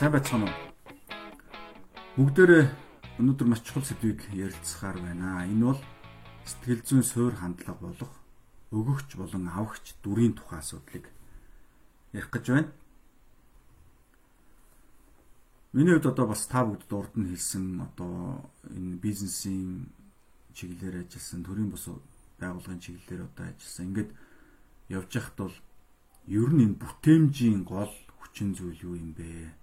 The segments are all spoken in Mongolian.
Сайн байцгаана уу? Бүгдээрээ өнөөдөр маш чухал сэдвийг ярилцахаар байна. Энэ бол сэтгэл зүйн суур хандлага болох өгөгч болон авахч дүрийн тухай асуудлыг ярих гэж байна. Миний хувьд одоо бас та бүгд урд нь хэлсэн одоо энэ бизнесийн чиглэлээр ажилласан, төрийн бус байгууллагын чиглэлээр одоо ажилласан. Ингээд явж байхад бол ер нь энэ бүтээмжийн гол хүчин зүйл юу юм бэ?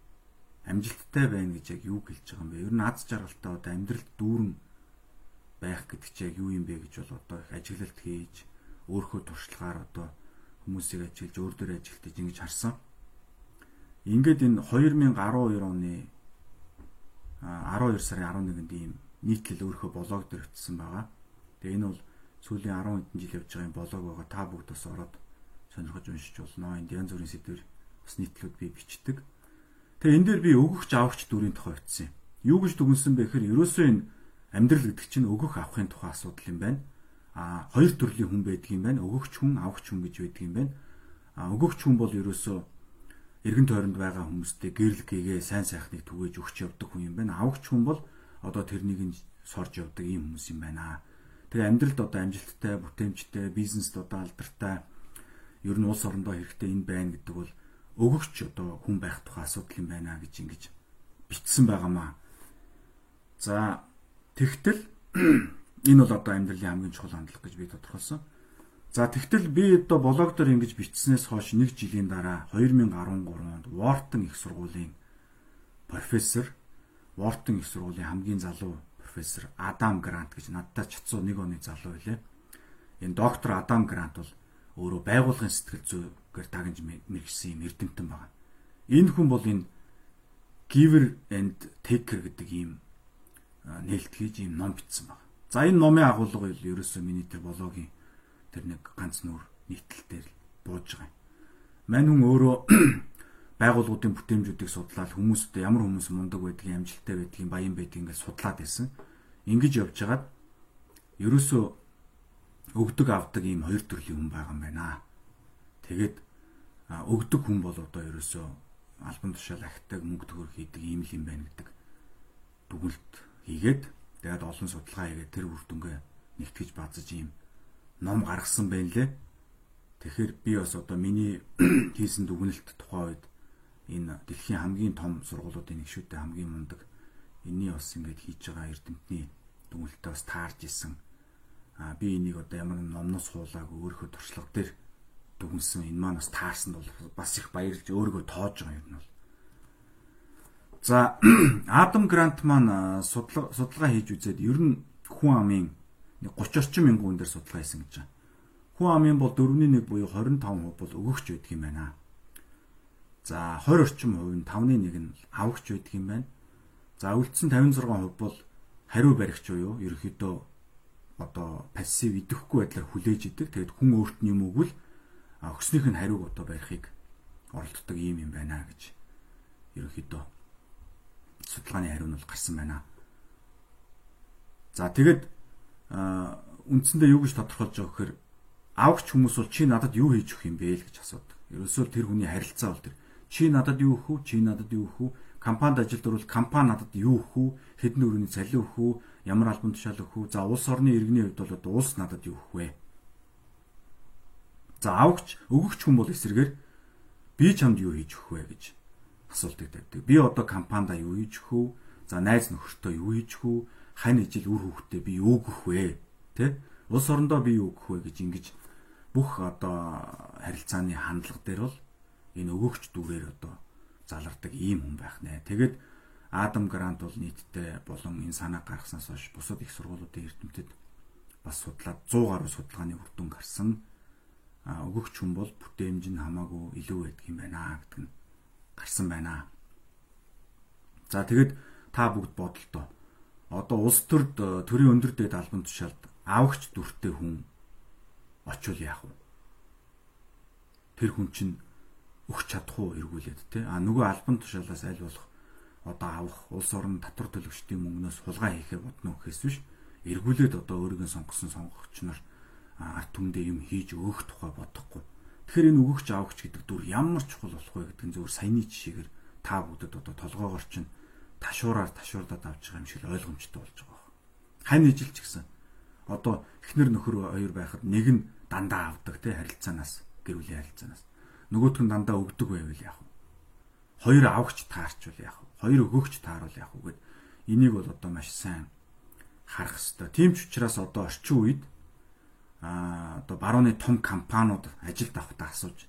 Амжилттай байна гэж яг юу хэлж байгаа юм бэ? Ер нь аз жаргалтай одоо амьдралд дүүрэн байх гэдэг чинь яг юу юм бэ гэж бол одоо их ажиглалт хийж өөрийнхөө туршлагаар одоо хүмүүсийг ажиллаж өөр дөр ажилтж ингэж харсан. Ингээд энэ 2012 оны 12 сарын 11-нд ийм нийтлэл өөрийнхөө блог дээр өтсөн байгаа. Тэгээ энэ бол сүүлийн 10 хэдэн жил явж байгаа блог байгаа. Та бүгд бас ороод сонирхож уншиж болно. Энд янз бүрийн сэдвэр бас нийтлүүд би бичдэг. Тэгээ энэ дээр би өгөгч авахч дүрийн тухай бичсэн. Юу гэж дүгнсэн бэ гэхээр ерөөсөө энэ амьдрал гэдэг чинь өгөх авахын тухай асуудал юм байна. А хоёр төрлийн хүн байдаг юм байна. Өгөгч хүн, авахч хүн гэж байдаг юм байна. А өгөгч хүн бол ерөөсөө эргэн тойронд байгаа хүмүүстэй гэрэл гээгээ сайн сайхныг түгээж өгч явдаг хүн юм байна. Авахч хүн бол одоо тэрнийг нь сорж явдаг ийм хүмүүс юм байна. Тэгээ амьдралд одоо амжилттай, бүтээмжтэй, бизнест одоо алдартай ер нь улс орондоо хэрэгтэй энэ байна гэдэг бол өгөгч одоо хүн байх тухай асуудал юм байна гэж ингэж бичсэн байгаамаа. За тэгтэл энэ бол одоо амьдралын хамгийн чухал хандлага гэж би тодорхойлсон. За тэгтэл би одоо блог дээр ингэж бичснээс хойш нэг жилийн дараа 2013 онд Wharton их сургуулийн профессор Wharton их сургуулийн хамгийн залуу профессор Адам Грант гэж надтай чацуу нэг оны залуу байлээ. Энэ доктор Адам Грант бол өөрөө байгуулгын сэтгэл зүйгээр дагнж мэрэгсэн юм эрдэмтэн байна. Энэ хүн бол энэ Giver and Taker гэдэг ийм нээлт хийж ийм ном бичсэн байна. За энэ номын агуулга бол ерөөсөө миний тэр блогийн тэр нэг ганц нүр нийтлэл дээр бууж байгаа юм. Мань хүн өөрөө байгууллагуудын бүтээмжүүдийг судлаад хүмүүстээ ямар хүмүүс мундаг байдгийг, амжилттай байдгийг, баян байдгийг ингээд судлаад байсан. Ингэж явж хагаад ерөөсөө өгдөг авдаг ийм хоёр төрлийн хүн байгаа юм байна. Тэгээд өгдөг хүн бол одоо ерөөсөө албан тушаал ахдаг мөнгө төгрөг хийдэг ийм л юм байна гэдэг дүгнэлт хийгээд тэгээд олон судалгаа хийгээд тэр үр дүнгээ нэгтгэж базаж ийм ном гаргасан байна лээ. Тэгэхээр би бас одоо миний хийсэн дүгнэлт тухай үед энэ дэлхийн хамгийн том сургуулиудын нэг шүтээ хамгийн мундаг энэний бас ингэж хийж байгаа эрдэмтний дүгнэлтээ бас таарж исэн. А би энийг одоо ямар номноос хуулааг өөрийнхөө туршлага дээр дүгнсэн энэ маань бас таарсанд бол бас их баярлж өөрийгөө тоож байгаа юм бол. За Адам Грант маань судалгаа судалгаа хийж үзээд ер нь хүн амын 30 орчим мянган хүн дээр судалгаа хийсэн гэж байна. Хүн амын бол 4.1 буюу 25% бол өгөгч байдаг юм байна. За 20 орчим хувь нь 5.1 нь авахч байдаг юм байна. За үлдсэн 56% бол хариу баригч буюу ерөөхдөө одоо пассив идэхгүй байдлаар хүлээж идэг. Тэгэд хүн өөрт нь юм өгвөл өгснийх нь хариуг одоо барихыг оролддог юм юм байна гэж ерөөхдөө судалгааны хариу нь бол гарсан байна. За тэгэд үндсэндээ юу гэж тодорхойлж байгаа гэхээр авахч хүмүүс бол чи надад юу хийж өгөх юм бэ л гэж асуудаг. Ерөөсөө тэр хүний харилцаа бол тэр чи надад юу өгөх үү? Чи надад юу өгөх үү? Компанид ажилд орвол компани надад юу өгөх үү? Хэдэн өрөөний цалин өгөх үү? Ямар албан тушаал өгөх үү? За улс орны иргэний хувьд бол улс надад юу өгөх вэ? За авахч өгөгч хүн бол эсэргээр би чамд юу хийж өгөх вэ гэж асуултыг тавьдаг. Би одоо компанида юу хийж өгөх үү? За найз нөхөртөө юу хийж өгөх үү? хань ижил үр хөвгтөө би юу гөх вэ? Тэ? Улс орондоо би юу гэх вэ гэж ингэж бүх одоо харилцааны хандлага дээр бол энэ өгөгч дүүрээр одоо залардаг ийм хүн байх нэ. Тэгээд Адам Грант бол нийтдээ болон энэ санаа гаргаснаас хойш бусад их сургуулиудын эрдэмтэд бас судлаад 100 гаруй судалгааны үр дүн гарсан. Өгөгч хүн бол бүтээмж нь хамаагүй илүү байдаг юм байна гэдэг нь гарсан байна. За тэгэд та бүгд бодолтой одоо улс төрд э, төрийн өндөр дэд албан тушаалд авахч дүртэй хүн очвол яах вэ? Тэр хүн чинь өгч чадах уу эргүүлээд те а нөгөө албан тушаалаас аль болох одоо авах улс орон татвар төлөгчдийн мөнгнөөс хулгай хийхээ бодно гэхээс биш эргүүлээд одоо өөригөө сонгосон сонгогч нар түмдээ юм хийж өөх тухай бодохгүй. Тэгэхээр энэ өгөгч авахч гэдэг дүр ямар чухал болох вэ гэдэг нь зөвхөн саяны жишээгээр та бүгдэд одоо толгоогоор чинь ташуураар ташуурдаад авч байгаа юм шиг ойлгомжтой болж байгаа байна. Хань ижил ч гэсэн одоо эхнэр нөхөр хоёр байхад нэг нь дандаа авдаг те харилцаанаас гэр бүлийн харилцаанаас нөгөөх нь дандаа өгдөг байвал яах вэ? Хоёр авахч таарчвал яах вэ? Хоёр өгөгч таарвал яах вэ гэд энийг бол одоо маш сайн харах хэрэгтэй. Тийм ч учраас одоо орчин үед а одоо барууны том компаниуд ажилд авахдаа асууж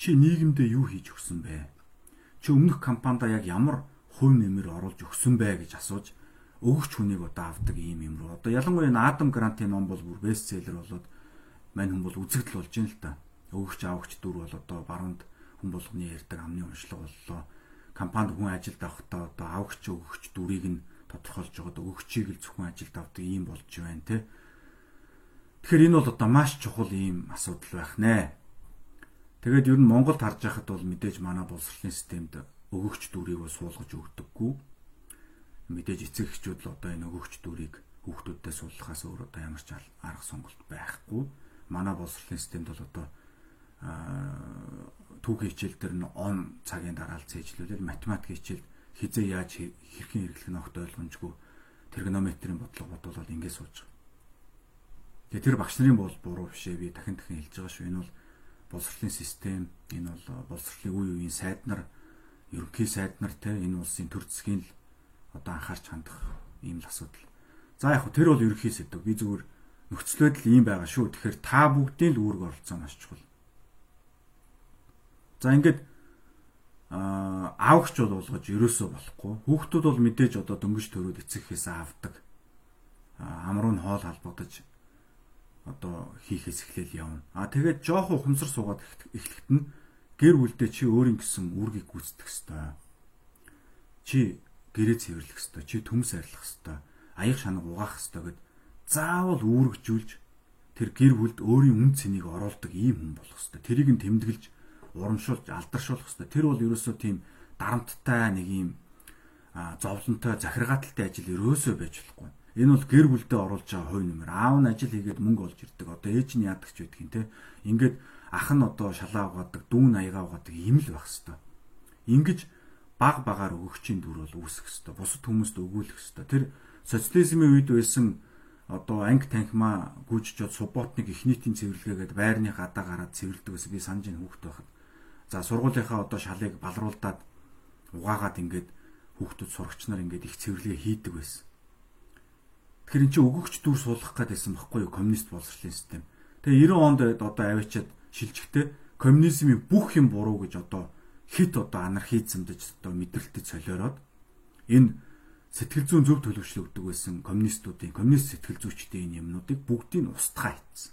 чи нийгэмдээ юу хийж өгсөн бэ? Чи өмнөх компанида яг ямар хувь нэмэр оруулж өгсөн бэ гэж асууж өгөгч хүнийг одоо авдаг ийм юм руу. Одоо ялангуяа Адам Грантын ном бол бүр бестселлер болоод мань хүн бол үзэгдэл болж байна л да. Өгөгч авагч дүр бол одоо баруунд хүн болгоны ярьдаг амны уншлага боллоо. Компанид хүн ажилд авахдаа одоо авагч өгөгч дүрийг нь тодорхойлж байгаа өгөгчийг л зөвхөн ажилд авдаг ийм болж байна те. Тэгэхээр энэ бол одоо маш чухал ийм асуудал байх нэ. Тэгээд ер нь Монголд харж байхад бол мэдээж манай боловсролын системд өгөгч дүрийг бол суулгаж өгдөггүй мэдээж эцэг эхчүүд л одоо энэ өгөгч дүрийг хүүхдүүддээ суулгахаас өөр одоо ямар ч арга сонголт байхгүй. Манай боловсролын системд бол одоо түүх хичээл дээр нь он цагийн дараа л цээжлүүлэл математик хичээл хизээ яаж хэрхэн хэрэглэх нь огт ойлгомжгүй тригонометрийн бодлого бодвол ингэж сууж байгаа. Тэгээ тэр багш нарын бол буруу бишээ би дахин дахин хэлж байгаа шүү. Энэ бол боловсролын систем, энэ бол боловсролын үе үеийн сайд нар, ерөнхий сайд нар те энэ улсын төр засгийн л одоо анхаарч хандах ийм л асуудал. За яг хөө тэр бол ерөнхий сэдв. Би зүгээр нөхцөл байдал ийм байгаа шүү. Тэгэхээр та бүгдийн л үүрэг оролцоо маш чухал. За ингээд аа аавч бол болгож ерөөсөө болохгүй. Хүүхдүүд бол мэдээж одоо дөнгөж төрөөд эцэг хийсээ авдаг. Амруу нь хоол халбагдаж одоо хийхээс эхлээл явна. А тэгээд жоох ухамсар суугаад эхлэхэд нь гэр бүлдээ чи өөрийн гэсэн үүргийг гүйцэтгэх ёстой. Чи гэрээ цэвэрлэх хэвээр чи төмс арилгах хэвээр аяг шанаг угаах хэвээр гэд заавал үүргэжүүлж тэр гэр бүлд өөрийн үн цэнийг оруулдаг ийм хүн болох хэвээр тэрийг нь тэмдэглэж урамшуулж алдаршуулах хэвээр тэр бол ерөөсөө тийм дарамттай нэг ийм зовлонтой захиргааталтай ажил ерөөсөө байж болохгүй. Энэ бол гэр бүлдээ оруулж байгаа хувь нэмэр. Аав нь ажил хийгээд мөнгө олж ирдэг. Одоо ээж нь яадаг ч байдгийг те. Ингээд ах нь одоо шалаа угаадаг, дүүн аягаа угаадаг юм л байх хэвээр. Ингиж баг багаар өгөгчийн дүр бол үүсэх хэвээр. Бусад хүмүүст өгүүлэх хэвээр. Тэр социализмын үед байсан одоо анги танхимаа гүйжчихэд субботник их нийтийн цэвэрлэгээгээд байрны гадаа гараад цэвэрлдэг гэсэн би санаж ин хүүхд байхад. За сургуулийнхаа одоо шалыг балруулдаад угаагаад ингээд хүүхдүүд сурагч нар ингээд их цэвэрлэгээ хийдэг байсан. Тэгэхээр эн чинь өгөгч дүр суулгах гэдээсэн баггүй юу коммунист боловсролын систем. Тэгээ 90 онд одоо аваачаад шилжихтэй коммунизмын бүх юм буруу гэж одоо хит одоо анархизмдж одоо мэдрэлтэд солиороод энэ сэтгэл зүйн зөв төлөвшлө өгдөг байсан коммунистуудын коммунист сэтгэл зүйчдийн энэ юмнуудыг бүгдийг устгаа хийцэн.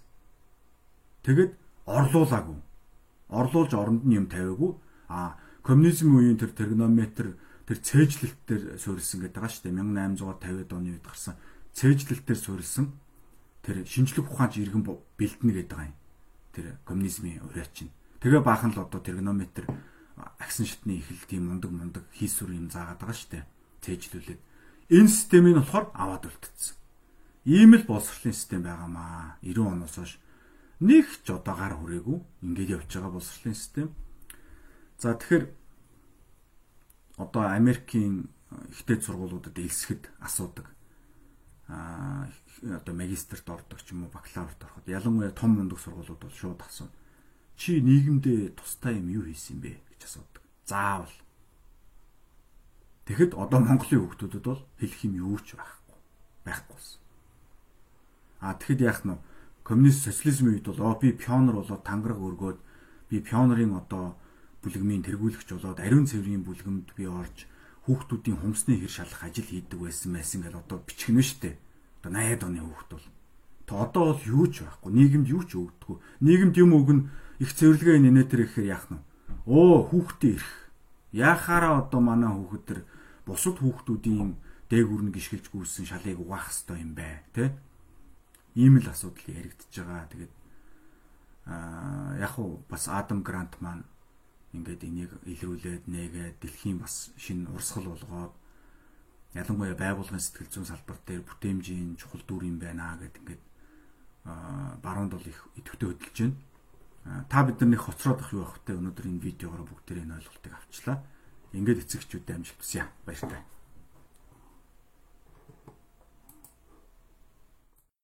Тэгэд орлуулаагүй. Орлуулж оронд нь юм тавиагүй. А коммунизмын үеийн тэр тригонометр тэр цээжлэлт дээр суурилсан гэдэг байгаа шүү дээ. 1850-ад оны үед гарсан цээжлэлт дээр суурилсан тэр шинжлэх ухаанч иргэн бэлдэнэ гэдэг юм. Тэр коммунизмын ураач нь. Тэгээ баахан л одоо тригонометр агсан шатны ихэл тийм мундаг мундаг хийсүр юм заагаад байгаа штэ. Цээжлүүлээд энэ системийг болохоор аваад үлдсэн. Ийм л боловсролын систем байгаамаа. 90 оноос хойш нэг ч одоо гар хүрээгүй ингээд явж байгаа боловсролын систем. За тэгэхээр одоо Америкийн ихтэй сургуулиудад элсгэд асуудаг. Одоо магистрт ордог ч юм уу бакалаврт ороход ялангуяа том мундаг сургуулиуд бол шууд асууна. Чи нийгэмдээ тустай юм юу хийсэн бэ? гэж асуудаг. Заавал. Тэгэхэд одоо Монголын хүүхдүүдэд бол хэлэх юм юу ч байхгүй. Байхгүйсэн. А тэгэхэд яах нь коммунист социализмын үед бол би пионер болоод тангараг өргөөд би пионерын одоо бүлгмийн тэргүүлэгч болоод ариун цэврийн бүлгэмд би орж хүүхдүүдийн хумсны хэр шалах ажил хийдэг байсан байсан гэл одоо бичгэнэ штэ. Одоо 80-аад оны хүүхд бол. Тэ одоо бол юу ч байхгүй. Нийгэмд юу ч өгдөггүй. Нийгэмд юм өгнө их цэвэрлэгээ нэнэ тэр ихээр яах нь Оо хүүхдээ ирэх. Яахаараа одоо манай хүүхэд төр бусад хүүхдүүдийн дээгүүр нь гიშгэлж гүйсэн шалыг угаах хэвээр юм бэ, тэ? Ийм л асуудал яригдчихэж байгаа. Тэгээд аа яг уу бас Адам Грант маань ингээд энийг илрүүлээд нээгээд дэлхийн бас шинэ урсгал болгоод ялангуяа байгуулгын сэтгэл зүйн салбар дээр бүтээмжийн чухал дүр юм байна гэд ингээд баруунд бол их идэвхтэй хөдөлж байна та бид нар нэг хоцроод ах юу байх вэ өнөөдөр энэ видеогоор бүгдээр энэ ойлголтыг авчлаа. ингээд эцэгчүүдэд амжилт хүсье. Баярлалаа.